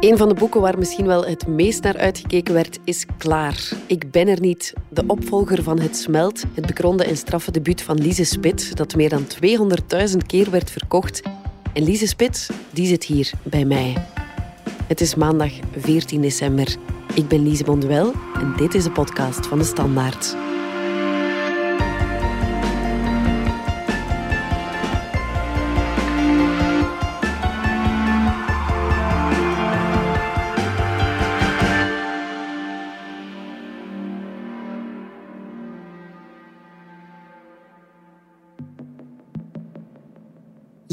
Een van de boeken waar misschien wel het meest naar uitgekeken werd, is Klaar. Ik ben er niet. De opvolger van Het Smelt, het bekronde en straffe debuut van Lise Spit, dat meer dan 200.000 keer werd verkocht. En Lise Spit, die zit hier bij mij. Het is maandag 14 december. Ik ben Lise Bonduel en dit is de podcast van de Standaard.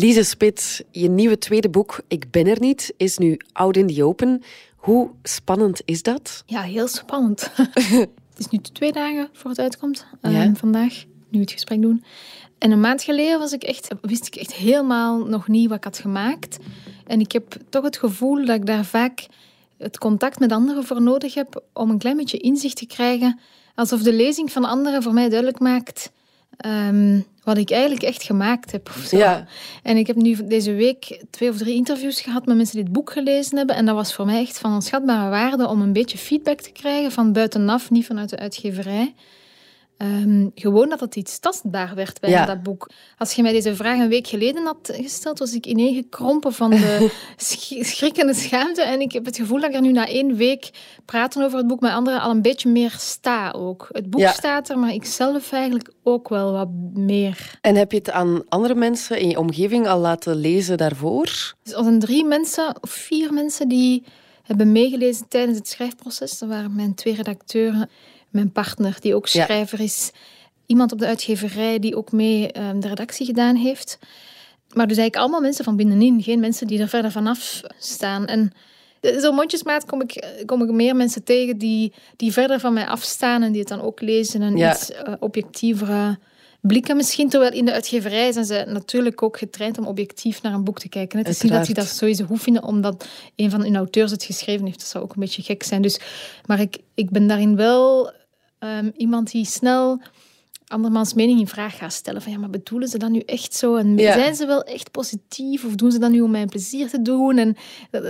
Lise Spits, je nieuwe tweede boek Ik ben er niet is nu out in the open. Hoe spannend is dat? Ja, heel spannend. het is nu twee dagen voor het uitkomt. Uh, vandaag, nu het gesprek doen. En een maand geleden was ik echt, wist ik echt helemaal nog niet wat ik had gemaakt. En ik heb toch het gevoel dat ik daar vaak het contact met anderen voor nodig heb om een klein beetje inzicht te krijgen. Alsof de lezing van anderen voor mij duidelijk maakt Ehm, wat ik eigenlijk echt gemaakt heb. Ja. En ik heb nu deze week twee of drie interviews gehad met mensen die het boek gelezen hebben. En dat was voor mij echt van onschatbare waarde om een beetje feedback te krijgen van buitenaf, niet vanuit de uitgeverij. Um, gewoon dat het iets tastbaar werd bij dat boek. Als je mij deze vraag een week geleden had gesteld, was ik ineengekrompen van de schrikkende schaamte. En ik heb het gevoel dat ik er nu na één week praten over het boek met anderen al een beetje meer sta ook. Het boek staat er, maar ik zelf eigenlijk ook wel wat meer. En heb je het aan andere mensen in je omgeving al laten lezen daarvoor? Dus er zijn drie mensen of vier mensen die hebben meegelezen tijdens het schrijfproces. Dat waren mijn twee redacteuren mijn partner, die ook schrijver is. Iemand op de uitgeverij die ook mee ehm, de redactie gedaan heeft. Maar dus eigenlijk allemaal mensen van binnenin, geen mensen die er verder vanaf staan. En zo mondjesmaat kom ik, kom ik meer mensen tegen die, die verder van mij afstaan en die het dan ook lezen en iets uh, objectievere blikken misschien. Terwijl in de uitgeverij zijn ze natuurlijk ook getraind om objectief naar een boek te kijken. Het is niet dat ze dat sowieso goed vinden omdat een van hun auteurs het geschreven heeft. Dat zou ook een beetje gek zijn. Dus, maar ik, ik ben daarin wel Ehm, iemand die snel andermans mening in vraag gaat stellen. Van ja, maar bedoelen ze dat nu echt zo? En zijn ze wel echt positief? Of doen ze dat nu om mijn plezier te doen? En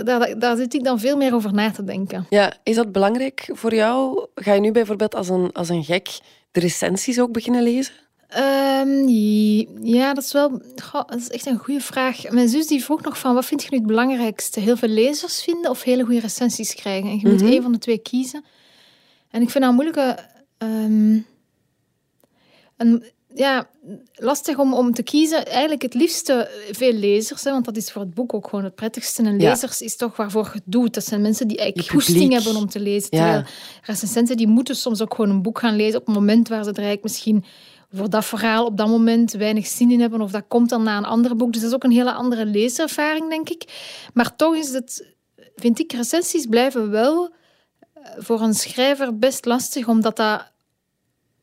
daar, daar, zit ik dan veel meer over na te denken. Ja, is dat belangrijk voor jou? Ga je nu bijvoorbeeld als een, als een gek de recensies ook beginnen lezen? Um, ja, dat is wel dat is echt een goede vraag. Mijn zus die vroeg nog van, wat vind je nu het belangrijkste? Heel veel lezers vinden of hele goede recensies krijgen? En je moet mm één van de twee kiezen. En ik vind dat een moeilijke Um, ja, lastig om, om te kiezen. Eigenlijk het liefste veel lezers, hè, want dat is voor het boek ook gewoon het prettigste. En lezers is toch waarvoor je het doet. Dat zijn mensen die eigenlijk goesting hebben om te lezen. Terwijl recensenten die moeten soms ook gewoon een boek gaan lezen op het moment waar ze er eigenlijk misschien voor dat verhaal op dat moment weinig zin in hebben. Of dat komt dan na een ander boek. Dus dat is ook een hele andere leeservaring, denk ik. Maar toch is het, vind ik, recensies blijven wel voor een schrijver best lastig, omdat dat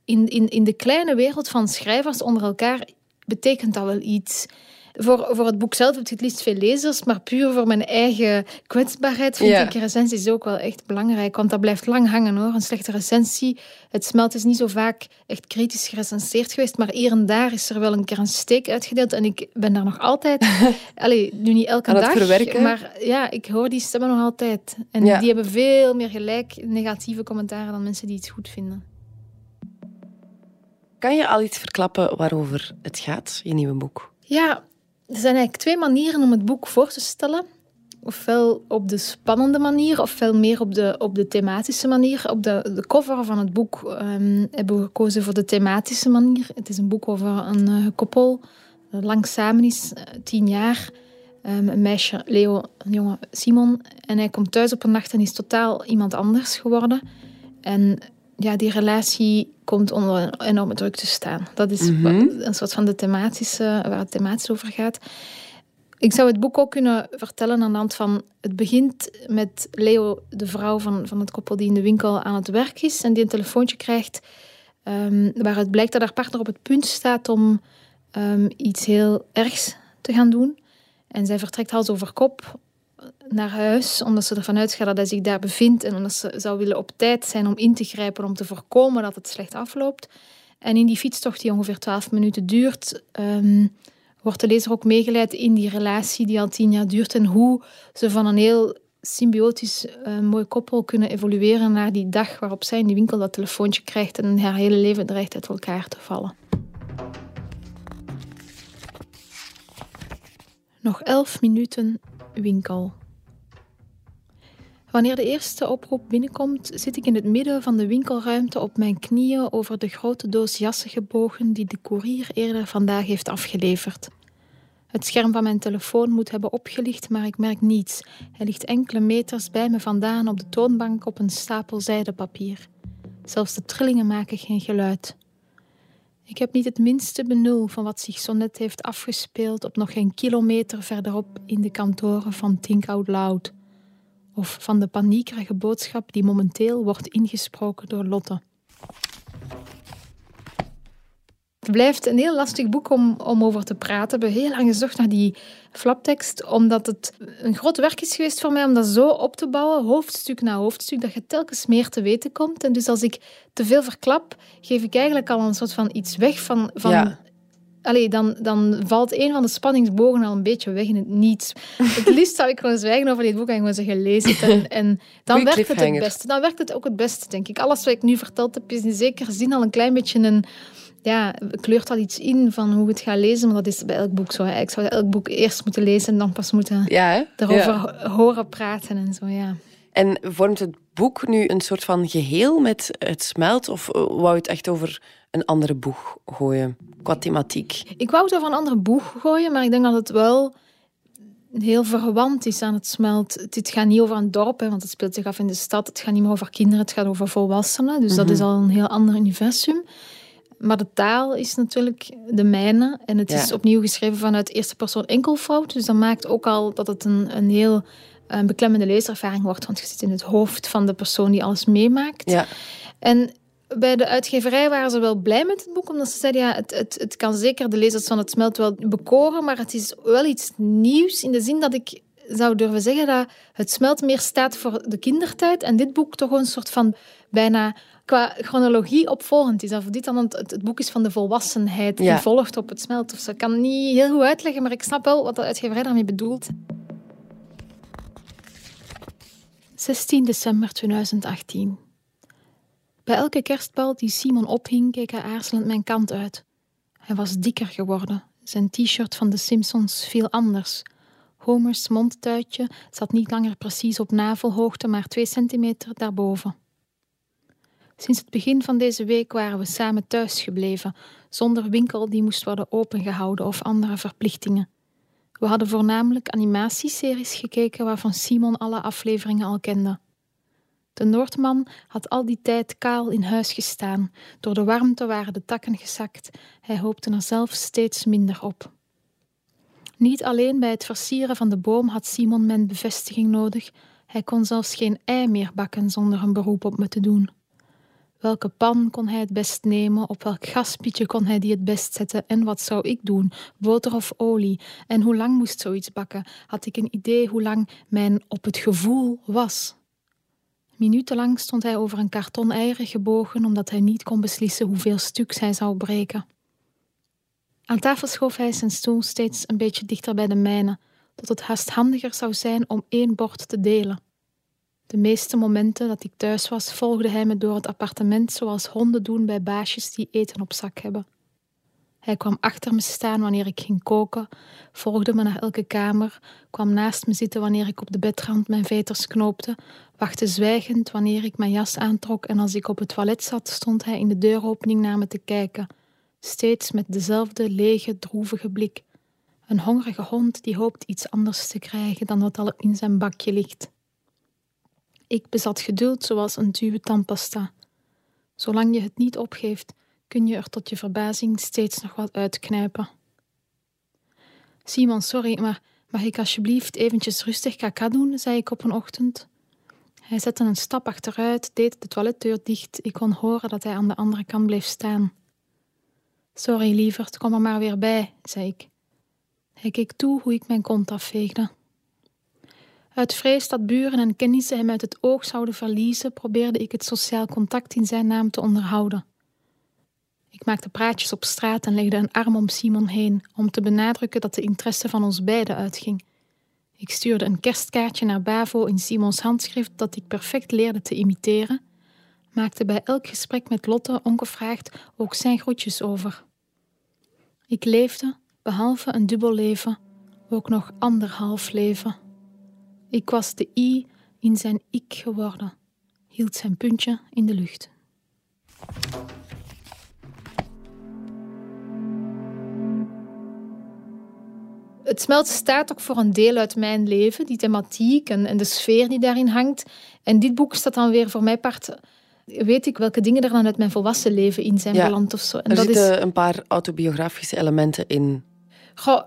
in, in, in de kleine wereld van schrijvers onder elkaar betekent dat wel iets. Voor, voor het boek zelf heb je het liefst veel lezers, maar puur voor mijn eigen kwetsbaarheid vind ja. ik recensies ook wel echt belangrijk. Want dat blijft lang hangen hoor. Een slechte recensie. Het smelt is niet zo vaak echt kritisch gerecenseerd geweest, maar hier en daar is er wel een keer een steek uitgedeeld. En ik ben daar nog altijd. Allee, nu niet elke dag. Verwerken. Maar ja, ik hoor die stemmen nog altijd. En die hebben veel meer gelijk negatieve commentaren dan mensen die het goed vinden. Kan je al iets verklappen waarover het gaat, je nieuwe boek? Ja, er zijn eigenlijk twee manieren om het boek voor te stellen. Ofwel op de spannende manier, ofwel meer op de, op de thematische manier. Op de, de cover van het boek um, hebben we gekozen voor de thematische manier. Het is een boek over een uh, koppel dat lang samen is, uh, tien jaar. Um, een meisje, Leo, een jongen, Simon. En hij komt thuis op een nacht en is totaal iemand anders geworden. En ja, die relatie komt onder een enorme druk te staan. Dat is mhm. een soort van de thematische, waar het thematisch over gaat. Ik zou het boek ook kunnen vertellen aan de hand van... Het begint met Leo, de vrouw van, van het koppel die in de winkel aan het werk is... en die een telefoontje krijgt um, waaruit blijkt dat haar partner op het punt staat om um, iets heel ergs te gaan doen. En zij vertrekt hals over kop naar huis, omdat ze ervan uitgaat dat hij zich daar bevindt en omdat ze zou willen op tijd zijn om in te grijpen om te voorkomen dat het slecht afloopt. En in die fietstocht die ongeveer twaalf minuten duurt, um, wordt de lezer ook meegeleid in die relatie die al tien jaar duurt en hoe ze van een heel symbiotisch uh, mooi koppel kunnen evolueren naar die dag waarop zij in die winkel dat telefoontje krijgt en haar hele leven dreigt uit elkaar te vallen. Nog elf minuten winkel. Wanneer de eerste oproep binnenkomt, zit ik in het midden van de winkelruimte op mijn knieën over de grote doos jassen gebogen die de koerier eerder vandaag heeft afgeleverd. Het scherm van mijn telefoon moet hebben opgelicht, maar ik merk niets. Hij ligt enkele meters bij me vandaan op de toonbank op een stapel zijdepapier. Zelfs de trillingen maken geen geluid. Ik heb niet het minste benul van wat zich zo net heeft afgespeeld op nog geen kilometer verderop in de kantoren van Think Out Loud. Of van de paniekerige boodschap die momenteel wordt ingesproken door Lotte. Het blijft een heel lastig boek om, om over te praten. We hebben heel lang gezocht naar die flaptekst, omdat het een groot werk is geweest voor mij om dat zo op te bouwen, hoofdstuk na hoofdstuk, dat je telkens meer te weten komt. En dus als ik te veel verklap, geef ik eigenlijk al een soort van iets weg van... van ja. Allee, dan, dan valt een van de spanningsbogen al een beetje weg in het niets. Het liefst zou ik gewoon zwijgen over dit boek en gewoon zeggen, lees het. En, en dan werkt het het beste. Dan werkt het ook het beste, denk ik. Alles wat ik nu verteld heb, is in zekere zin al een klein beetje een ja, kleurt al iets in van hoe we het gaan lezen. Maar dat is bij elk boek zo. Hè. Ik zou elk boek eerst moeten lezen en dan pas moeten ja, erover horen praten en zo, ja. En vormt het boek nu een soort van geheel met het smelt? Of wou je het echt over een andere boeg gooien, qua thematiek? Ik wou het over een andere boeg gooien, maar ik denk dat het wel heel verwant is aan het smelt. Het gaat niet over een dorp, hè, want het speelt zich af in de stad. Het gaat niet meer over kinderen, het gaat over volwassenen. Dus dat mhm. is al een heel ander universum. Maar de taal is natuurlijk de mijne. En het is opnieuw geschreven vanuit eerste persoon enkelvoud. Dus dat maakt ook al dat het een, een heel een beklemmende leeservaring wordt. Want je zit in het hoofd van de persoon die alles meemaakt. Ja. En bij de uitgeverij waren ze wel blij met het boek, omdat ze zeiden, ja, het, het, het kan zeker de lezers van het smelt wel bekoren, maar het is wel iets nieuws in de zin dat ik zou durven zeggen dat het smelt meer staat voor de kindertijd en dit boek toch een soort van bijna qua chronologie opvolgend is. Of dit dan het, het, boek is van de volwassenheid die volgt op het smelt. Of zo. Ik kan het niet heel goed uitleggen, maar ik snap wel wat de uitgeverij daarmee bedoelt. 16 december 2018. Bij elke kerstbal die Simon ophing, keek hij aarzelend mijn kant uit. Hij was dikker geworden. Zijn t-shirt van de Simpsons viel anders. Homer's mondtuitje zat niet langer precies op navelhoogte, maar twee centimeter daarboven. Sinds het begin van deze week waren we samen thuis gebleven, zonder winkel die moest worden opengehouden of andere verplichtingen. We hadden voornamelijk animatieseries gekeken waarvan Simon alle afleveringen al kende. De Noordman had al die tijd kaal in huis gestaan. Door de warmte waren de takken gezakt. Hij hoopte er zelf steeds minder op. Niet alleen bij het versieren van de boom had Simon mijn bevestiging nodig. Hij kon zelfs geen ei meer bakken zonder een beroep op me te doen. Welke pan kon hij het best nemen? Op welk gaspietje kon hij die het best zetten? En wat zou ik doen? Boter of olie? En hoe lang moest zoiets bakken? Had ik een idee hoe lang mijn op het gevoel was? Minutenlang stond hij over een karton eieren gebogen omdat hij niet kon beslissen hoeveel stuks hij zou breken. Aan tafel schoof hij zijn stoel steeds een beetje dichter bij de mijne, tot het haast handiger zou zijn om één bord te delen. De meeste momenten dat ik thuis was, volgde hij me door het appartement zoals honden doen bij baasjes die eten op zak hebben. Hij kwam achter me staan wanneer ik ging koken, volgde me naar elke kamer, kwam naast me zitten wanneer ik op de bedrand mijn veters knoopte, wachtte zwijgend wanneer ik mijn jas aantrok en als ik op het toilet zat, stond hij in de deuropening naar me te kijken, steeds met dezelfde lege, droevige blik. Een hongerige hond die hoopt iets anders te krijgen dan wat al in zijn bakje ligt. Ik bezat geduld zoals een tube tandpasta. Zolang je het niet opgeeft, kun je er tot je verbazing steeds nog wat uitknijpen. Simon, sorry, maar mag ik alsjeblieft eventjes rustig kaka doen, zei ik op een ochtend. Hij zette een stap achteruit, deed de toiletdeur dicht. Ik kon horen dat hij aan de andere kant bleef staan. Sorry, lieverd, kom er maar weer bij, zei ik. Hij keek toe hoe ik mijn kont afveegde. Uit vrees dat buren en kennissen hem uit het oog zouden verliezen, probeerde ik het sociaal contact in zijn naam te onderhouden. Ik maakte praatjes op straat en legde een arm om Simon heen, om te benadrukken dat de interesse van ons beiden uitging. Ik stuurde een kerstkaartje naar Bavo in Simons handschrift dat ik perfect leerde te imiteren. Maakte bij elk gesprek met Lotte ongevraagd ook zijn groetjes over. Ik leefde, behalve een dubbel leven, ook nog anderhalf leven. Ik was de i in zijn ik geworden, hield zijn puntje in de lucht. Het smelt staat ook voor een deel uit mijn leven, die thematiek en, en de sfeer die daarin hangt. En dit boek staat dan weer voor mij part weet ik welke dingen er dan uit mijn volwassen leven in zijn beland of zo. En er dat zitten is... een paar autobiografische elementen in. Goh,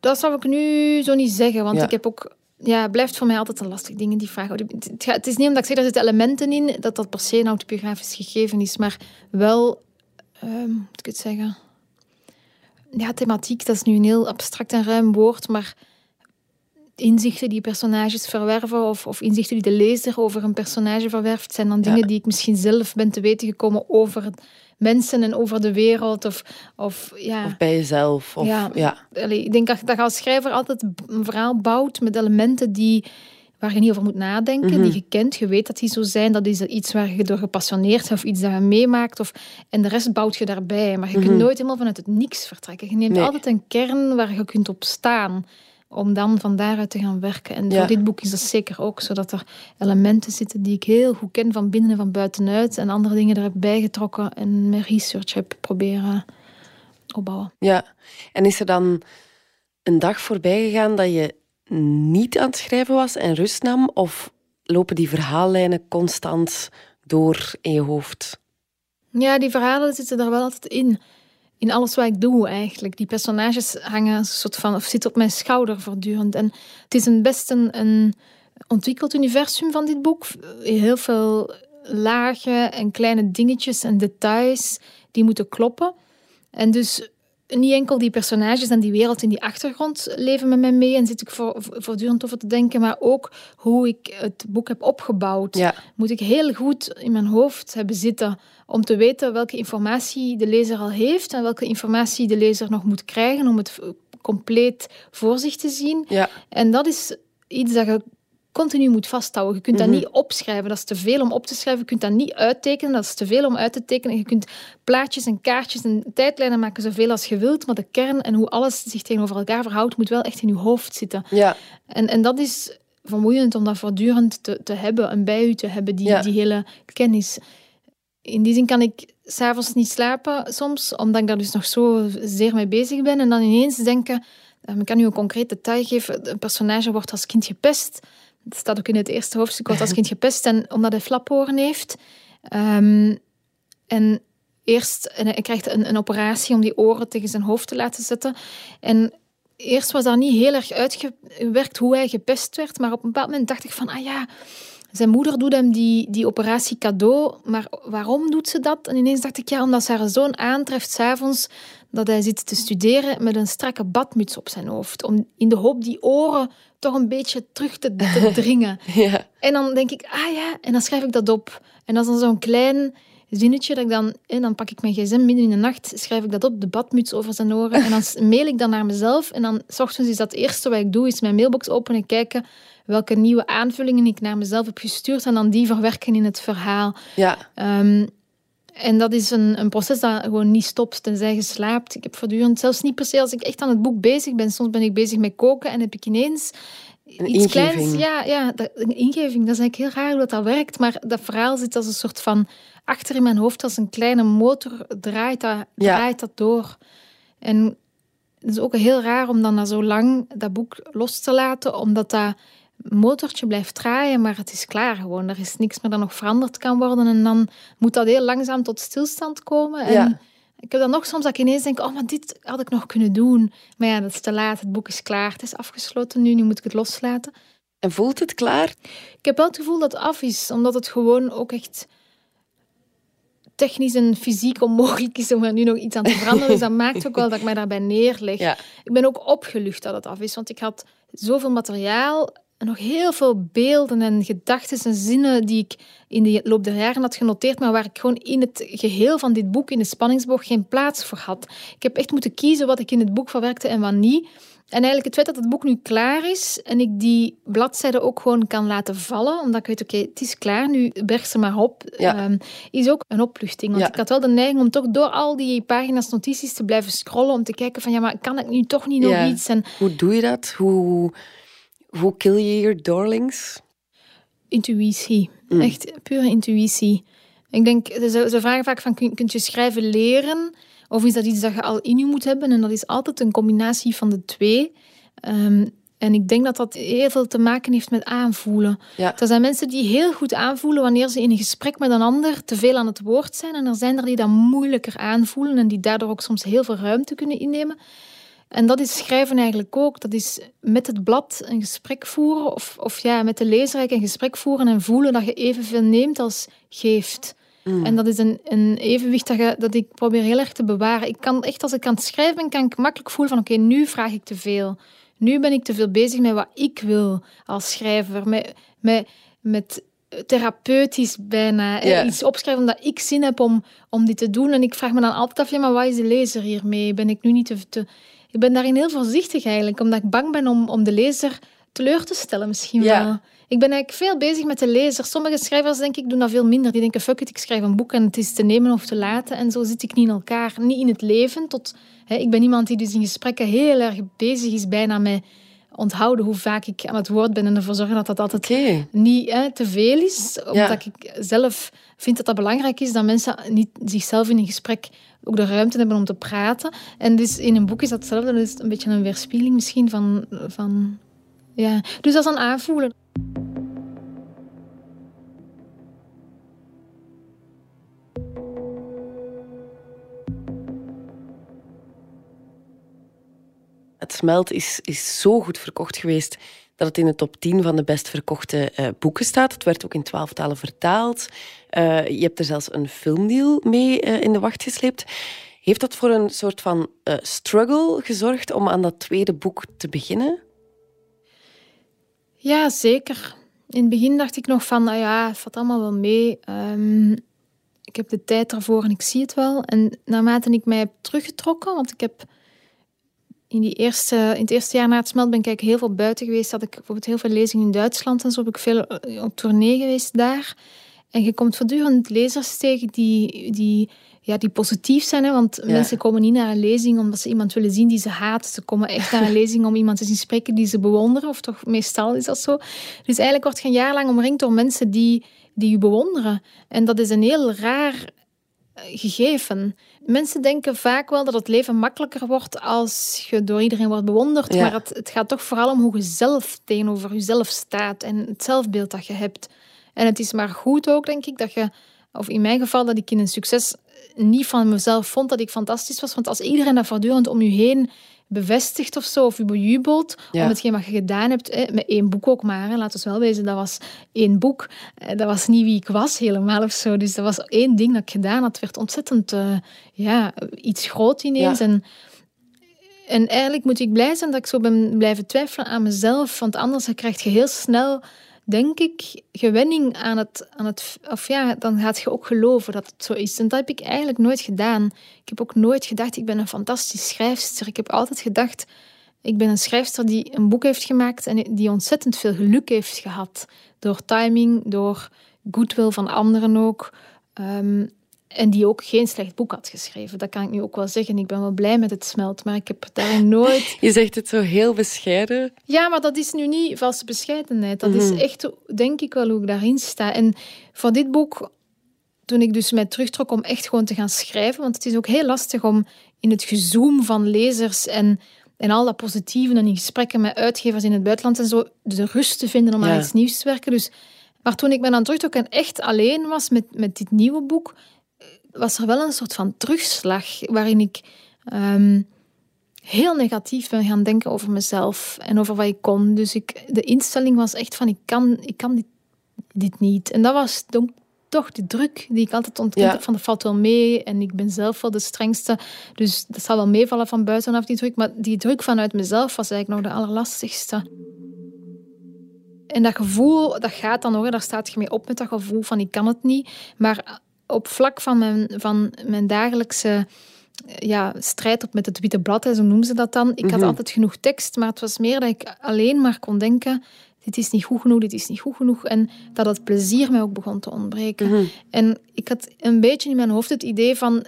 dat zou ik nu zo niet zeggen, want ik heb ook... Ja, het blijft voor mij altijd een lastig ding, die vraag. Het is niet omdat ik zeg, er zitten elementen in, dat dat per se een autobiografisch gegeven is, maar wel, um, moet ik het zeggen... Ja, thematiek, dat is nu een heel abstract en ruim woord, maar inzichten die personages verwerven of, of, inzichten die de lezer over een personage verwerft, zijn dan dingen die ik misschien zelf ben te weten gekomen over mensen en over de wereld. Of, of, ja. of bij jezelf. Of, ja. ja. ik denk dat, dat je als schrijver altijd een verhaal bouwt met elementen die, waar je niet over moet nadenken, mhm. die je kent. Je weet dat die zo zijn. Dat is iets waar je door gepassioneerd bent of iets dat je meemaakt. Of, en de rest bouwt je daarbij. Maar je kunt mhm. nooit helemaal vanuit het niks vertrekken. Je neemt altijd een kern waar je kunt op staan om dan van daaruit te gaan werken. En voor dit boek is dat zeker ook, zodat er elementen zitten die ik heel goed ken van binnen en van buitenuit en andere dingen er heb bijgetrokken en mijn research heb proberen opbouwen. Ja, en is er dan een dag voorbij gegaan dat je niet aan het schrijven was en rust nam? Of lopen die verhaallijnen constant door in je hoofd? Ja, die verhalen zitten er wel altijd in in alles wat ik doe eigenlijk. Die personages hangen een soort van, of zitten op mijn schouder voortdurend. En het is een best een, een ontwikkeld universum van dit boek. Heel veel lagen en kleine dingetjes en details die moeten kloppen. En dus niet enkel die personages en die wereld in die achtergrond leven met mij mee en zit ik voortdurend over te denken, maar ook hoe ik het boek heb opgebouwd. Moet ik heel goed in mijn hoofd hebben zitten om te weten welke informatie de lezer al heeft en welke informatie de lezer nog moet krijgen om het compleet voor zich te zien. Ja. En dat is iets dat je continu moet vasthouden. Je kunt dat mhm. niet opschrijven, dat is te veel om op te schrijven. Je kunt dat niet uittekenen, dat is te veel om uit te tekenen. Je kunt plaatjes en kaartjes en tijdlijnen maken zoveel als je wilt, maar de kern en hoe alles zich tegenover elkaar verhoudt, moet wel echt in je hoofd zitten. Ja. En, en dat is vermoeiend om dat voortdurend te, te hebben en bij u te hebben, die, die hele kennis. In die zin kan ik s'avonds niet slapen soms, omdat ik daar dus nog zo zeer mee bezig ben. En dan ineens denken, eh, ik kan nu een concreet detail geven, een personage wordt als kind gepest. Dat staat ook in het eerste hoofdstuk, wordt als kind gepest. En omdat hij flaporen heeft. Um, en eerst, en hij krijgt een, een operatie om die oren tegen zijn hoofd te laten zetten. En eerst was dat niet heel erg uitgewerkt hoe hij gepest werd. Maar op een bepaald moment dacht ik van, ah ja, zijn moeder doet hem die, die operatie cadeau. Maar waarom doet ze dat? En ineens dacht ik, ja, omdat ze haar zoon aantreft s'avonds dat hij zit te studeren met een strakke badmuts op zijn hoofd. Om in de hoop die oren toch een beetje terug te, te dringen. ja. En dan denk ik, ah ja, en dan schrijf ik dat op. En dat is dan zo'n klein zinnetje dat ik dan... En dan pak ik mijn gsm midden in de nacht, schrijf ik dat op, de badmuts over zijn oren. En dan mail ik dan naar mezelf. En dan, s ochtends is dat het eerste wat ik doe, is mijn mailbox openen en kijken welke nieuwe aanvullingen ik naar mezelf heb gestuurd en dan die verwerken in het verhaal. Ja. Ehm, en dat is een, een proces dat gewoon niet stopt tenzij je slaapt. Ik heb voortdurend, zelfs niet per se als ik echt aan het boek bezig ben. Soms ben ik bezig met koken en heb ik ineens een iets ingeving. kleins. Ja, ja dat, een ingeving. Dat is eigenlijk heel raar hoe dat, dat werkt. Maar dat verhaal zit als een soort van achter in mijn hoofd, als een kleine motor, draait dat, draait dat door. En het is ook heel raar om dan na zo lang dat boek los te laten, omdat dat motortje blijft draaien, maar het is klaar gewoon. Er is niks meer dat nog veranderd kan worden. En dan moet dat heel langzaam tot stilstand komen. En ja. Ik heb dan nog soms dat ik ineens denk, oh, maar dit had ik nog kunnen doen. Maar ja, dat is te laat. Het boek is klaar. Het is afgesloten nu. Nu moet ik het loslaten. En voelt het klaar? Ik heb wel het gevoel dat het af is. Omdat het gewoon ook echt technisch en fysiek onmogelijk is om er nu nog iets aan te veranderen. Dus dat maakt ook wel dat ik mij daarbij neerleg. Ja. Ik ben ook opgelucht dat het af is. Want ik had zoveel materiaal nog heel veel beelden en gedachten en zinnen die ik in de loop der jaren had genoteerd, maar waar ik gewoon in het geheel van dit boek, in de spanningsboog, geen plaats voor had. Ik heb echt moeten kiezen wat ik in het boek verwerkte en wat niet. En eigenlijk het feit dat het boek nu klaar is en ik die bladzijde ook gewoon kan laten vallen, omdat ik weet, oké, het is klaar, nu berg ze maar op, ehm, is ook een opluchting. Want ik had wel de neiging om toch door al die pagina's notities te blijven scrollen, om te kijken van, ja, maar kan ik nu toch niet nog iets? En, hoe doe je dat? Hoe, hoe kill je je darlings? Intuïtie. Mm. Echt pure intuïtie. Ik denk, ze, ze vragen vaak van, kun, kunt je schrijven leren? Of is dat iets dat je al in je moet hebben? En dat is altijd een combinatie van de twee. Ehm, en ik denk dat dat heel veel te maken heeft met aanvoelen. Ja. Er zijn mensen die heel goed aanvoelen wanneer ze in een gesprek met een ander te veel aan het woord zijn. En er zijn er die dat moeilijker aanvoelen en die daardoor ook soms heel veel ruimte kunnen innemen. En dat is schrijven eigenlijk ook. Dat is met het blad een gesprek voeren, of, of ja, met de lezer een gesprek voeren en voelen dat je evenveel neemt als geeft. Mm. En dat is een, een evenwicht dat, je, dat ik probeer heel erg te bewaren. Ik kan echt, als ik aan het schrijven ben, kan ik makkelijk voelen van oké, nu vraag ik te veel. Nu ben ik te veel bezig met wat ik wil als schrijver. Met, met, met therapeutisch bijna. Iets opschrijven omdat ik zin heb om, om dit te doen. En ik vraag me dan altijd af, ja, maar wat is de lezer hiermee? Ben ik nu niet te... te... Ik ben daarin heel voorzichtig eigenlijk, omdat ik bang ben om, om de lezer teleur te stellen misschien wel. Ik ben eigenlijk veel bezig met de lezer. Sommige schrijvers, denk ik, doen dat veel minder. Die denken, fuck it, ik schrijf een boek en het is te nemen of te laten. En zo zit ik niet in elkaar. Niet in het leven. Tot, hè, ik ben iemand die dus in gesprekken heel erg bezig is bijna met onthouden hoe vaak ik aan het woord ben en ervoor zorgen dat dat altijd niet hè, te veel is. Omdat ik zelf vind dat dat belangrijk is dat mensen niet zichzelf in een gesprek ook de ruimte hebben om te praten. En dus in een boek is dat hetzelfde. Dat is een beetje een weerspiegeling misschien van, van ja. Dus dat is een aanvoelen. Het is, is zo goed verkocht geweest dat het in de top 10 van de best verkochte uh, boeken staat. Het werd ook in twaalf talen vertaald. Uh, je hebt er zelfs een filmdeal mee uh, in de wacht gesleept. Heeft dat voor een soort van struggle gezorgd om aan dat tweede boek te beginnen? Ja, zeker. In het begin dacht ik nog van, nou ja, het valt allemaal wel mee. Um, ik heb de tijd ervoor en ik zie het wel. En naarmate ik mij heb teruggetrokken, want ik heb in, die eerste, in het eerste jaar na het smelt ben ik heel veel buiten geweest. Had ik bijvoorbeeld heel veel lezingen in Duitsland en zo. Heb ik veel eh, op tournee geweest daar. En je komt voortdurend lezers tegen die, die, ja, die positief zijn. Hè? Want mensen komen niet naar een lezing omdat ze iemand willen zien die ze haat. Ze komen echt naar een lezing om iemand te zien spreken die ze bewonderen. Of toch meestal is dat zo. Dus eigenlijk word je een jaar lang omringd door mensen die, die je bewonderen. En dat is een heel raar gegeven. Mensen denken vaak wel dat het leven makkelijker wordt als je door iedereen wordt bewonderd. Maar het, het gaat toch vooral om hoe je zelf tegenover jezelf staat en het zelfbeeld dat je hebt. En het is maar goed ook, denk ik, dat je, of in mijn geval, dat ik in een succes niet van mezelf vond dat ik fantastisch was. Want als iedereen dat voortdurend om je heen bevestigt of zo, of je bejubelt om hetgeen wat je gedaan hebt, hè, met één boek ook maar. Hè. Laten we wel wezen, dat was één boek. Eh, dat was niet wie ik was helemaal of zo. Dus dat was één ding dat ik gedaan had. Het werd ontzettend uh, ja, iets groot ineens. En, en eigenlijk moet ik blij zijn dat ik zo ben blijven twijfelen aan mezelf. Want anders krijg je heel snel denk ik, gewenning aan het, aan het... Of ja, dan gaat je ook geloven dat het zo is. En dat heb ik eigenlijk nooit gedaan. Ik heb ook nooit gedacht, ik ben een fantastische schrijfster. Ik heb altijd gedacht, ik ben een schrijfster die een boek heeft gemaakt en die ontzettend veel geluk heeft gehad. Door timing, door goodwill van anderen ook. Um, en die ook geen slecht boek had geschreven. Dat kan ik nu ook wel zeggen. Ik ben wel blij met het smelt, maar ik heb daar nooit... Je zegt het zo heel bescheiden. Ja, maar dat is nu niet valse bescheidenheid. Dat is mhm. echt, denk ik wel, hoe ik daarin sta. En voor dit boek, toen ik dus mij terugtrok om echt gewoon te gaan schrijven, want het is ook heel lastig om in het gezoom van lezers en, en al dat positieve en in gesprekken met uitgevers in het buitenland en zo, de rust te vinden om aan iets nieuws te werken. Dus, maar toen ik me dan terugtrok en echt alleen was met, met dit nieuwe boek, was er wel een soort van terugslag waarin ik um, heel negatief ben gaan denken over mezelf en over wat ik kon. Dus ik, de instelling was echt van ik kan, ik kan dit, dit niet. En dat was toch de druk die ik altijd ontkend heb van dat valt wel mee en ik ben zelf wel de strengste. Dus dat zal wel meevallen van buitenaf die druk. Maar die druk vanuit mezelf was eigenlijk nog de allerlastigste. En dat gevoel, dat gaat dan nog, daar staat je mee op met dat gevoel van ik kan het niet. Maar op vlak van mijn, van mijn dagelijkse ja, strijd op met het witte blad, zo noemen ze dat dan. Ik had mhm. altijd genoeg tekst, maar het was meer dat ik alleen maar kon denken dit is niet goed genoeg, dit is niet goed genoeg. En dat het plezier mij ook begon te ontbreken. Mhm. En ik had een beetje in mijn hoofd het idee van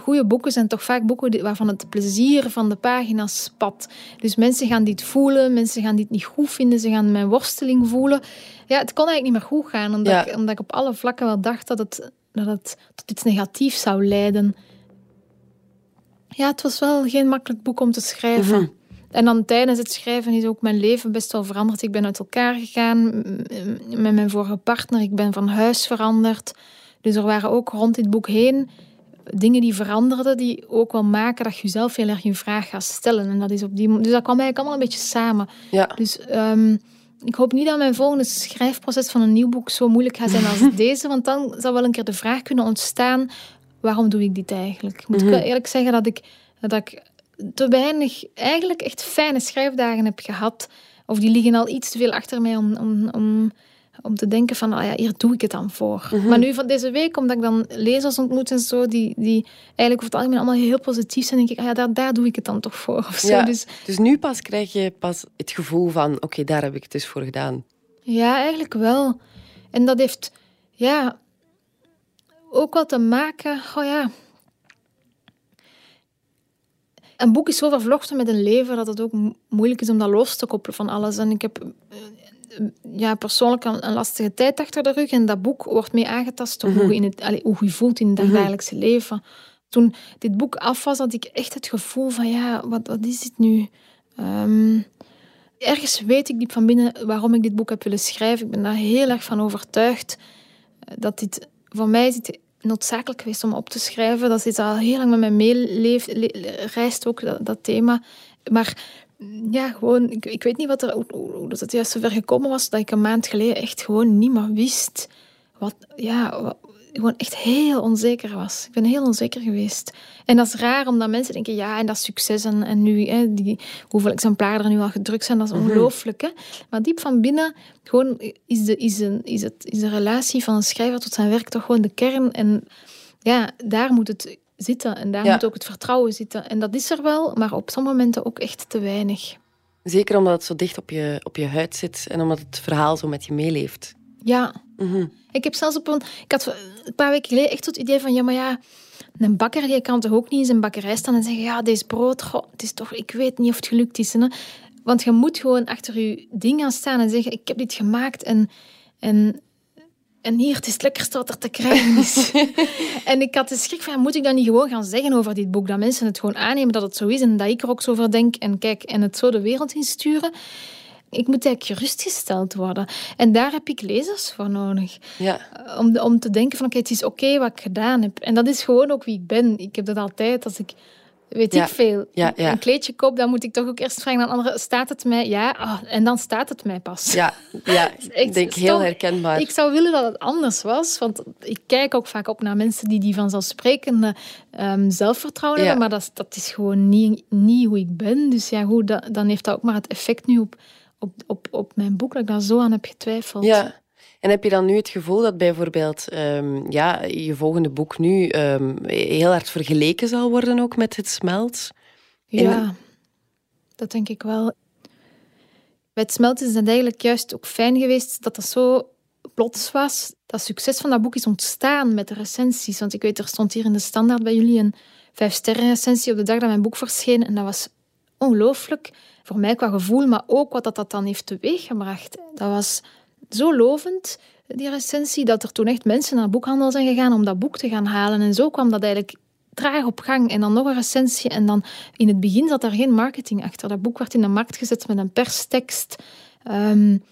goede boeken zijn toch vaak boeken waarvan het plezier van de pagina's spat. Dus mensen gaan dit voelen, mensen gaan dit niet goed vinden, ze gaan mijn worsteling voelen. Ja, het kon eigenlijk niet meer goed gaan, omdat, ik, omdat ik op alle vlakken wel dacht dat het, dat het tot iets negatiefs zou leiden. Ja, het was wel geen makkelijk boek om te schrijven. Mhm. En dan tijdens het schrijven is ook mijn leven best wel veranderd. Ik ben uit elkaar gegaan met mijn vorige partner. Ik ben van huis veranderd. Dus er waren ook rond dit boek heen dingen die veranderden, die ook wel maken dat je jezelf heel erg in vraag gaat stellen. En dat is op die, dus dat kwam eigenlijk allemaal een beetje samen. Ja. Dus um, ik hoop niet dat mijn volgende schrijfproces van een nieuw boek zo moeilijk gaat zijn als deze, want dan zou wel een keer de vraag kunnen ontstaan, waarom doe ik dit eigenlijk? Ik moet mm eerlijk zeggen dat ik, dat ik te weinig, eigenlijk echt fijne schrijfdagen heb gehad. Of die liggen al iets te veel achter mij om, om, om om te denken van, ah ja, hier doe ik het dan voor. Mhm. Maar nu van deze week, omdat ik dan lezers ontmoet en zo, die, die eigenlijk over het algemeen allemaal heel positief zijn, denk ik, ah ja, daar, daar doe ik het dan toch voor. Of zo. Dus, dus nu pas krijg je pas het gevoel van, oké, daar heb ik het dus voor gedaan. Ja, eigenlijk wel. En dat heeft, ja, ook wat te maken, oh ja... Een boek is zo vervlochten met een leven dat het ook moeilijk is om dat los te koppelen van alles. En ik heb eh, ja, persoonlijk een, lastige tijd achter de rug. En dat boek wordt mee aangetast door hoe, mhm. in het, hoe je voelt in het mhm. dagelijkse leven. Toen dit boek af was, had ik echt het gevoel van, ja, wat, wat is dit nu? Ehm, ergens weet ik diep van binnen waarom ik dit boek heb willen schrijven. Ik ben daar heel erg van overtuigd eh, dat dit voor mij is noodzakelijk geweest om op te schrijven. Dat is al heel lang met mij meeleeft, reist ook dat, dat thema. Maar ja, gewoon, ik, ik weet niet wat er, hoe, dat het juist zover gekomen was, dat ik een maand geleden echt gewoon niet meer wist. Wat, ja, gewoon echt heel onzeker was. Ik ben heel onzeker geweest. En dat is raar, omdat mensen denken, ja, en dat is succes. En, en nu, hè, die, hoeveel exemplaren er nu al gedrukt zijn, dat is mhm. ongelooflijk. Hè? Maar diep van binnen, gewoon is de, is, een, is, het, is de relatie van een schrijver tot zijn werk toch gewoon de kern. En ja, daar moet het zitten. En daar moet ook het vertrouwen zitten. En dat is er wel, maar op sommige momenten ook echt te weinig. Zeker omdat het zo dicht op je, op je huid zit en omdat het verhaal zo met je meeleeft. Ja. Mhm. Ik heb zelfs op een... Ik had een paar weken geleden echt het idee van... Ja, maar ja, een bakker die kan toch ook niet in zijn bakkerij staan en zeggen... Ja, deze brood, goh, het is toch... Ik weet niet of het gelukt is. Hè? Want je moet gewoon achter je ding gaan staan en zeggen... Ik heb dit gemaakt en... En en hier, het is het lekkerste wat er te krijgen is. en ik had de schrik van, moet ik dat niet gewoon gaan zeggen over dit boek? Dat mensen het gewoon aannemen dat het zo is en dat ik er ook zo over denk en kijk en het zo de wereld insturen. Ik moet eigenlijk gerustgesteld worden. En daar heb ik lezers voor nodig. Ja. Om, om te denken van, oké, het is oké wat ik gedaan heb. En dat is gewoon ook wie ik ben. Ik heb dat altijd als ik weet ik veel. Ja, Een kleedje koop, dan moet ik toch ook eerst vragen aan anderen, staat het mij? Ja, oh, en dan staat het mij pas. Ja, ja ik denk heel herkenbaar. Ik zou willen dat het anders was, want ik kijk ook vaak op naar mensen die die vanzelfsprekende um, zelfvertrouwen hebben, maar dat, dat is gewoon niet, niet hoe ik ben. Dus ja, goed, dan heeft dat ook maar het effect nu op, op, op, op mijn boek, dat ik daar zo aan heb getwijfeld. Ja. En heb je dan nu het gevoel dat bijvoorbeeld um, ja, je volgende boek nu um, heel hard vergeleken zal worden ook met het smelt? Ja, dat denk ik wel. Bij het smelt is het eigenlijk juist ook fijn geweest dat dat zo plots was. Dat succes van dat boek is ontstaan met de recensies. Want ik weet, er stond hier in de standaard bij jullie een vijf sterren recensie op de dag dat mijn boek verscheen. En dat was ongelooflijk. Voor mij qua gevoel, maar ook wat dat, dat dan heeft teweeggebracht. Dat was zo lovend, die recensie, dat er toen echt mensen naar de boekhandel zijn gegaan om dat boek te gaan halen. En zo kwam dat eigenlijk traag op gang. En dan nog een recensie. En dan in het begin zat daar geen marketing achter. Dat boek werd in de markt gezet met een perstekst. Um,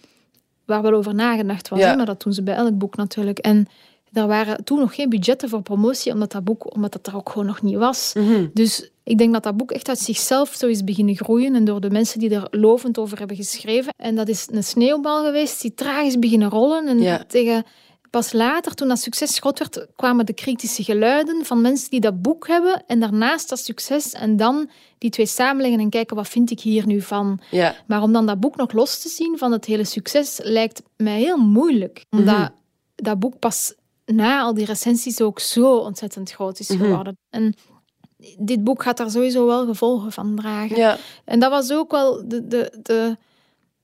waar wel over nagedacht was. Maar dat doen ze bij elk boek natuurlijk. En er waren toen nog geen budgetten voor promotie, omdat dat boek omdat dat er ook gewoon nog niet was. Mhm. Dus ik denk dat dat boek echt uit zichzelf zo is beginnen groeien en door de mensen die er lovend over hebben geschreven. En dat is een sneeuwbal geweest die traag is beginnen rollen. En tegen, pas later, toen dat succes groot werd, kwamen de kritische geluiden van mensen die dat boek hebben en daarnaast dat succes en dan die twee samenleggen en kijken wat vind ik hier nu van. Ja. Maar om dan dat boek nog los te zien van het hele succes lijkt mij heel moeilijk. Omdat mhm. dat boek pas na al die recensies ook zo ontzettend groot is mhm. geworden. En dit boek gaat daar sowieso wel gevolgen van dragen. Ja. En dat was ook wel de, de, de,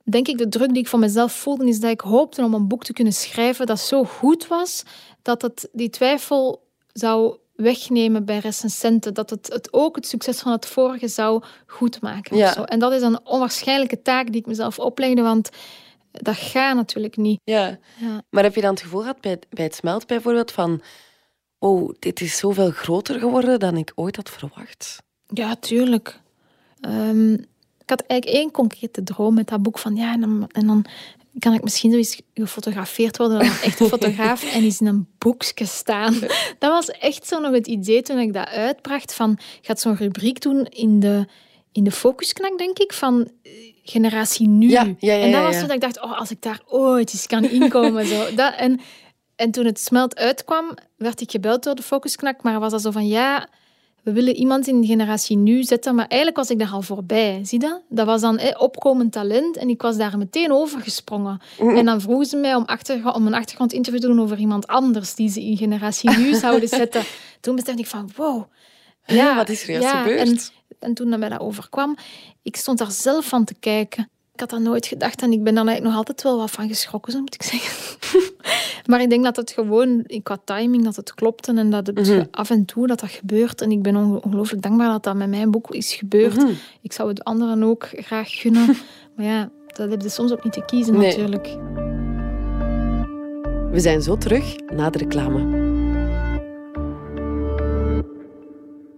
denk ik, de druk die ik van mezelf voelde, is dat ik hoopte om een boek te kunnen schrijven dat zo goed was, dat het die twijfel zou wegnemen bij recensenten. Dat het, het ook het succes van het vorige zou goedmaken. Ja. En dat is een onwaarschijnlijke taak die ik mezelf oplegde, want dat gaat natuurlijk niet. ja. Ja. Maar heb je dan het gevoel gehad bij, bij het smelt bijvoorbeeld van... Oh, dit is zoveel groter geworden dan ik ooit had verwacht. Ja, tuurlijk. Ehm, ik had eigenlijk één concrete droom met dat boek van ja, en dan, en dan kan ik misschien zoiets gefotografeerd worden door een echte fotograaf en eens in een boekje staan. Dat was echt zo nog het idee toen ik dat uitbracht van, ik had zo'n rubriek doen in de, in de focusknak, denk ik, van eh, generatie nu. Ja, ja, ja, en dat was zo dat ik dacht, oh, als ik daar ooit eens kan inkomen. zo. Dat, en, en toen het smelt uitkwam, werd ik gebeld door de focusknak, maar was dat zo van, ja, we willen iemand in de generatie nu zetten, maar eigenlijk was ik daar al voorbij. Zie dat? Dat was dan eh, opkomend talent en ik was daar meteen over gesprongen. En dan vroegen ze mij om, om een achtergrondinterview te doen over iemand anders die ze in generatie nu zouden zetten. Toen besefte ik van, wow. Ja, wat is er juist ja, gebeurd? En, en toen dat mij dat overkwam, ik stond daar zelf van te kijken. Ik had dat nooit gedacht en ik ben daar eigenlijk nog altijd wel wat van geschrokken, zo moet ik zeggen. maar ik denk dat het gewoon, qua timing, dat het klopte en dat het Mhm. af en toe dat dat gebeurt. En ik ben onge- ongelooflijk dankbaar dat dat met mijn boek is gebeurd. Mhm. Ik zou het anderen ook graag gunnen. maar ja, dat heb je soms ook niet te kiezen Nee. natuurlijk. We zijn zo terug na de reclame.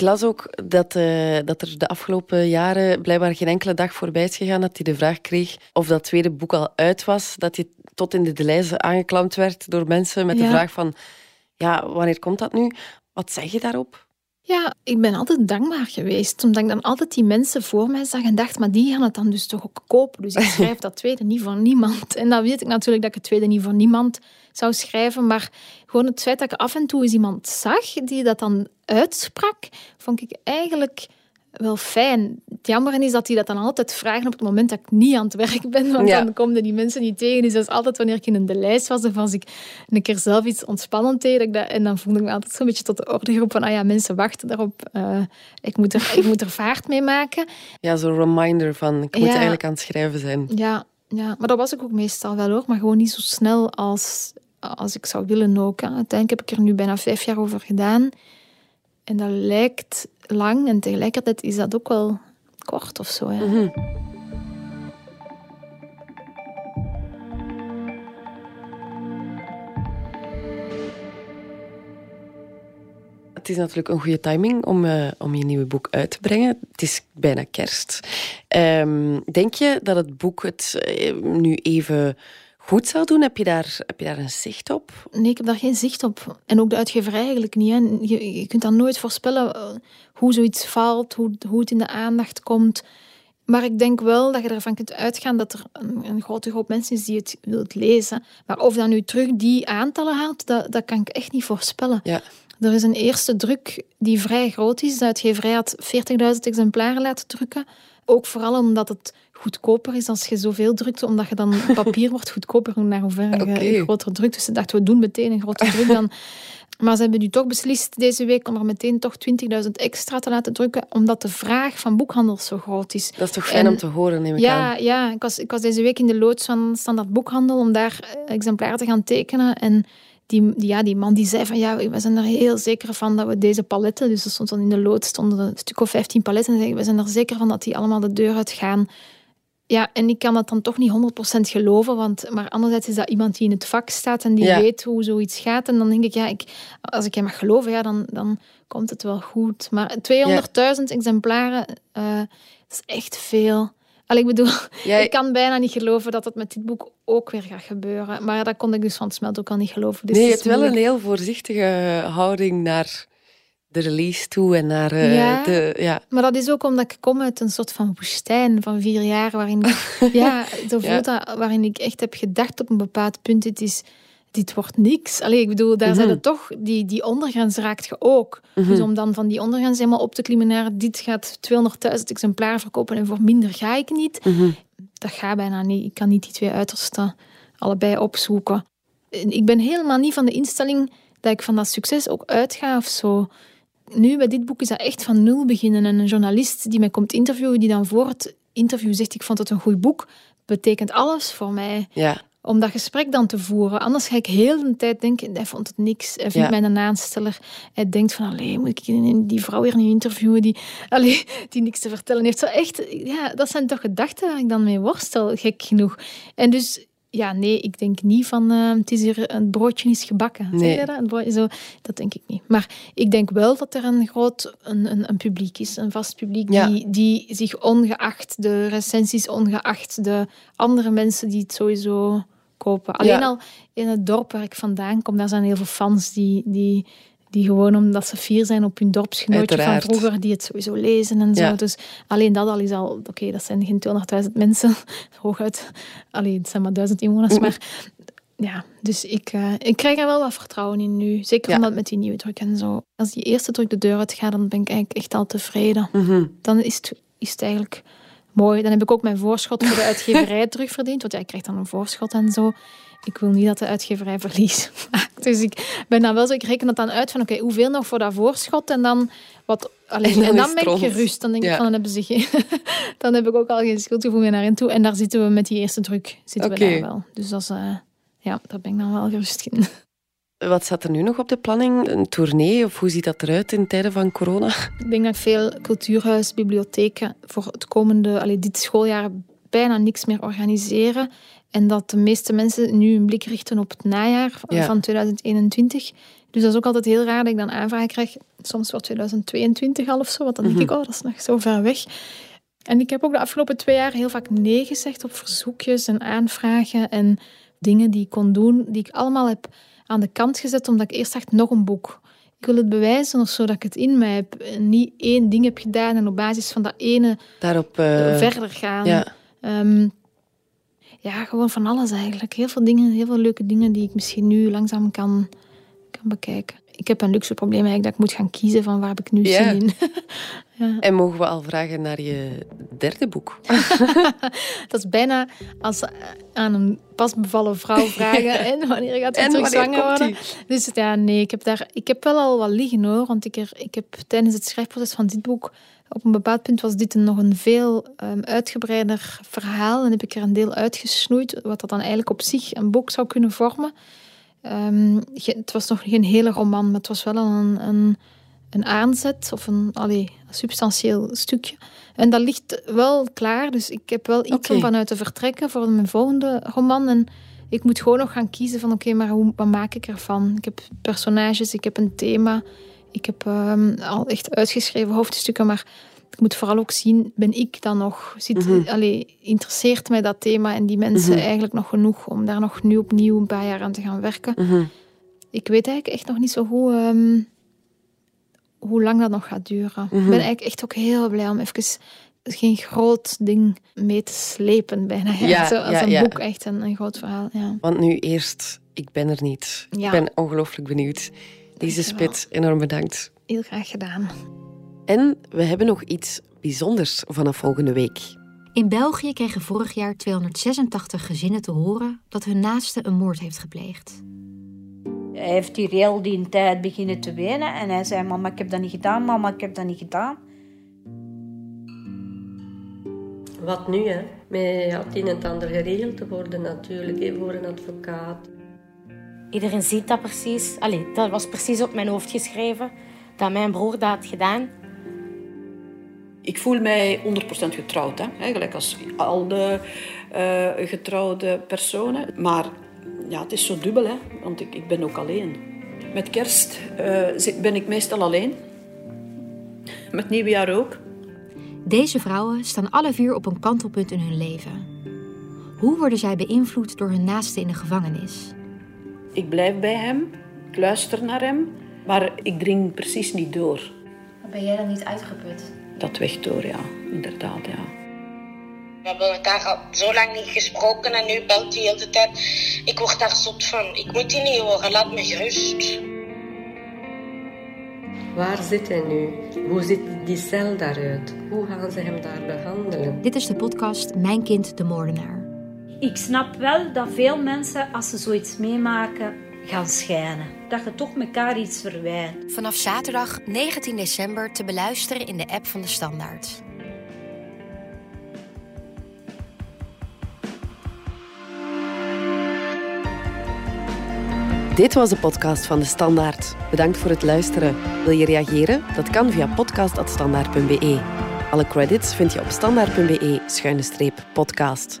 Ik las ook dat, eh, dat er de afgelopen jaren blijkbaar geen enkele dag voorbij is gegaan dat hij de vraag kreeg of dat tweede boek al uit was. Dat hij tot in de lijzen aangeklampt werd door mensen met de vraag van ja, wanneer komt dat nu? Wat zeg je daarop? Ja, ik ben altijd dankbaar geweest. Omdat ik dan altijd die mensen voor mij zag en dacht, maar die gaan het dan dus toch ook kopen. Dus ik schrijf dat tweede niet voor niemand. En dan weet ik natuurlijk dat ik het tweede niet voor niemand zou schrijven. Maar gewoon het feit dat ik af en toe eens iemand zag die dat dan uitsprak, vond ik eigenlijk wel fijn. Het jammer is dat die dat dan altijd vragen op het moment dat ik niet aan het werk ben. Want Ja. dan komen die mensen niet tegen. Dus dat is altijd wanneer ik in de lijst was of als ik een keer zelf iets ontspannend deed. dat ik dat, en dan voelde ik me altijd zo'n beetje tot de orde geroepen van ah ja, mensen wachten daarop. Eh, ik, moet er, ik moet er vaart mee maken. Ja, zo'n reminder van ik moet Ja. eigenlijk aan het schrijven zijn. Ja, ja, maar dat was ik ook meestal wel hoor. Maar gewoon niet zo snel als, als ik zou willen ook. Uiteindelijk heb ik er nu bijna vijf jaar over gedaan. En dat lijkt lang en tegelijkertijd is dat ook wel kort of zo. Hè. Mhm. Het is natuurlijk een goede timing om, eh, om je nieuwe boek uit te brengen. Het is bijna kerst. Ehm, denk je dat het boek het eh, nu even goed zal doen? Heb je, daar, heb je daar een zicht op? Nee, ik heb daar geen zicht op. En ook de uitgeverij eigenlijk niet. Hè. Je, je kunt dan nooit voorspellen eh, hoe zoiets valt, hoe, hoe het in de aandacht komt. Maar ik denk wel dat je ervan kunt uitgaan dat er een, een grote groep mensen is die het wilt lezen. Maar of dat nu terug die aantallen haalt, dat, dat kan ik echt niet voorspellen. Ja. Er is een eerste druk die vrij groot is. De uitgeverij had 40.000 exemplaren laten drukken. Ook vooral omdat het goedkoper is als je zoveel drukt, omdat je dan papier wordt goedkoper naar hoeverre je Oké. groter drukt. Dus ze dachten, we doen meteen een grote druk dan. Maar ze hebben nu toch beslist deze week om er meteen toch 20.000 extra te laten drukken, omdat de vraag van boekhandels zo groot is. Dat is toch fijn En- om te horen, neem ik Ja, aan. ja ik, was, ik was deze week in de loods van Standaard Boekhandel om daar eh, exemplaren te gaan tekenen. En die, die, ja, die man die zei van ja, we zijn er heel zeker van dat we deze paletten, dus er stond dan in de loods stonden een stuk of 15 paletten, en zei, we zijn er zeker van dat die allemaal de deur uit gaan. Ja, en ik kan dat dan toch niet 100% geloven, want, maar anderzijds is dat iemand die in het vak staat en die Ja. weet hoe zoiets gaat. En dan denk ik, ja, ik, als ik hem mag geloven, ja, dan, dan komt het wel goed. Maar 200.000 exemplaren, eh, dat is echt veel. Allee, ik bedoel, ik kan bijna niet geloven dat het met dit boek ook weer gaat gebeuren. Maar dat kon ik dus van het smelt ook al niet geloven. Dus nee, je hebt wel een heel voorzichtige houding naar de release toe en naar uh, ja, de... Ja, maar dat is ook omdat ik kom uit een soort van woestijn van vier jaar, waarin ja, zo voelt dat, waarin ik echt heb gedacht op een bepaald punt, het is dit wordt niks. Allee, ik bedoel, daar zijn het toch, die, die ondergrens raakt je ook. Dus om dan van die ondergrens helemaal op te klimmen naar dit gaat 200.000 exemplaren verkopen en voor minder ga ik niet, dat gaat bijna niet. Ik kan niet die twee uitersten allebei opzoeken. Ik ben helemaal niet van de instelling dat ik van dat succes ook uitga of zo. Nu, bij dit boek is dat echt van nul beginnen. En een journalist die mij komt interviewen, die dan voor het interview zegt, ik vond het een goed boek, betekent alles voor mij. Ja om dat gesprek dan te voeren. Anders ga ik heel de tijd denken, hij vond het niks. Hij vindt mij een aansteller. Hij denkt van, allee, moet ik die vrouw weer nu interviewen die, allee, die niks te vertellen heeft. Zo echt, ja, dat zijn toch gedachten waar ik dan mee worstel, gek genoeg. En dus ja, nee, ik denk niet van uh, het is hier een broodje is gebakken. Nee. Zeg je dat? Zo, dat denk ik niet. Maar ik denk wel dat er een groot een, een, een publiek is, een vast publiek, die, die zich ongeacht de recensies, ongeacht de andere mensen die het sowieso kopen. Alleen al in het dorp waar ik vandaan kom, daar zijn heel veel fans die, die die gewoon omdat ze fier zijn op hun dorpsgenootje van vroeger, die het sowieso lezen en zo. Dus alleen dat al is al, oké, dat zijn geen 200.000 mensen, hooguit. Alleen het zijn maar duizend inwoners, maar ja, dus ik, uh, ik krijg er wel wat vertrouwen in nu. Zeker omdat met die nieuwe druk en zo. Als die eerste druk de deur uitgaat, dan ben ik eigenlijk echt al tevreden. Mhm. Dan is het, is het eigenlijk mooi. Dan heb ik ook mijn voorschot voor de uitgeverij terugverdiend, want jij krijgt dan een voorschot en zo ik wil niet dat de uitgeverij verlies maakt. Dus ik ben dan wel zo, ik reken het dan uit van oké, hoeveel nog voor dat voorschot en dan wat. Alleen, en dan, ben ik gerust. Dan denk ik van dan hebben ze geen, dan heb ik ook al geen schuldgevoel meer naar in toe. En daar zitten we met die eerste druk zitten we daar wel. Dus dat is, uh, ja, daar ben ik dan wel gerust in. Wat staat er nu nog op de planning? Een tournee of hoe ziet dat eruit in tijden van corona? Ik denk dat veel cultuurhuis, bibliotheken voor het komende, allee, dit schooljaar bijna niks meer organiseren. En dat de meeste mensen nu een blik richten op het najaar van 2021. Dus dat is ook altijd heel raar dat ik dan aanvragen krijg. Soms wel 2022 al of zo. Want dan denk mhm. ik, oh, dat is nog zo ver weg. En ik heb ook de afgelopen twee jaar heel vaak nee gezegd op verzoekjes en aanvragen. En dingen die ik kon doen, die ik allemaal heb aan de kant gezet. Omdat ik eerst dacht, nog een boek. Ik wil het bewijzen of zo dat ik het in mij heb. Niet één ding heb gedaan en op basis van dat ene Daarop, uh, verder gaan. Ja. Ehm, ja, gewoon van alles eigenlijk. Heel veel dingen, heel veel leuke dingen die ik misschien nu langzaam kan, kan bekijken. Ik heb een luxe probleem eigenlijk dat ik moet gaan kiezen van waar heb ik nu zin in. ja. En mogen we al vragen naar je derde boek? dat is bijna als aan een pas bevallen vrouw vragen en wanneer gaat ze terug zwanger worden. Dus ja, nee, ik heb, daar, ik heb wel al wat liggen hoor. Want ik, er, ik heb tijdens het schrijfproces van dit boek op een bepaald punt was dit een nog een veel um, uitgebreider verhaal. En heb ik er een deel uitgesnoeid, wat dat dan eigenlijk op zich een boek zou kunnen vormen. Um, het was nog geen hele roman, maar het was wel een, een, een aanzet of een, allee, een substantieel stukje. En dat ligt wel klaar, dus ik heb wel iets om vanuit te vertrekken voor mijn volgende roman. En ik moet gewoon nog gaan kiezen van oké, maar hoe, wat maak ik ervan? Ik heb personages, ik heb een thema. Ik heb um, al echt uitgeschreven hoofdstukken, maar ik moet vooral ook zien, ben ik dan nog, zit, mm allee, interesseert mij dat thema en die mensen mhm. eigenlijk nog genoeg om daar nog nu opnieuw een paar jaar aan te gaan werken. Mhm. Ik weet eigenlijk echt nog niet zo goed um, hoe lang dat nog gaat duren. Ik ben mhm. eigenlijk echt ook heel blij om even geen groot ding mee te slepen bijna. Ja, Zo, als een boek echt een, een groot verhaal. Ja. Want nu eerst, ik ben er niet. Ik ben ongelooflijk benieuwd. Deze Spit, enorm bedankt. Heel graag gedaan. En we hebben nog iets bijzonders vanaf volgende week. In België kregen vorig jaar 286 gezinnen te horen dat hun naaste een moord heeft gepleegd. Hij heeft hier heel die tijd beginnen te wenen en hij zei: Mama, ik heb dat niet gedaan, mama, ik heb dat niet gedaan. Wat nu, hè? Met had in het ander geregeld te worden, natuurlijk, voor een advocaat. Iedereen ziet dat precies. Allee, dat was precies op mijn hoofd geschreven dat mijn broer dat had gedaan. Ik voel mij 100% getrouwd, hè? eigenlijk als al de uh, getrouwde personen. Maar ja, het is zo dubbel, hè? want ik, ik ben ook alleen. Met kerst uh, ben ik meestal alleen. Met nieuwjaar ook. Deze vrouwen staan alle vier op een kantelpunt in hun leven. Hoe worden zij beïnvloed door hun naasten in de gevangenis? Ik blijf bij hem, ik luister naar hem, maar ik dring precies niet door. Maar ben jij dan niet uitgeput? Dat weg door, ja, inderdaad, ja. We hebben elkaar al zo lang niet gesproken en nu belt hij de hele tijd. Ik word daar zot van. Ik moet die niet horen, laat me gerust. Waar zit hij nu? Hoe ziet die cel daaruit? Hoe gaan ze hem daar behandelen? Dit is de podcast Mijn kind de moordenaar. Ik snap wel dat veel mensen, als ze zoiets meemaken, gaan schijnen. Dat je toch elkaar iets verwijt. Vanaf zaterdag 19 december te beluisteren in de app van de Standaard. Dit was de podcast van De Standaard. Bedankt voor het luisteren. Wil je reageren? Dat kan via podcast.standaard.be. Alle credits vind je op standaard.be-podcast.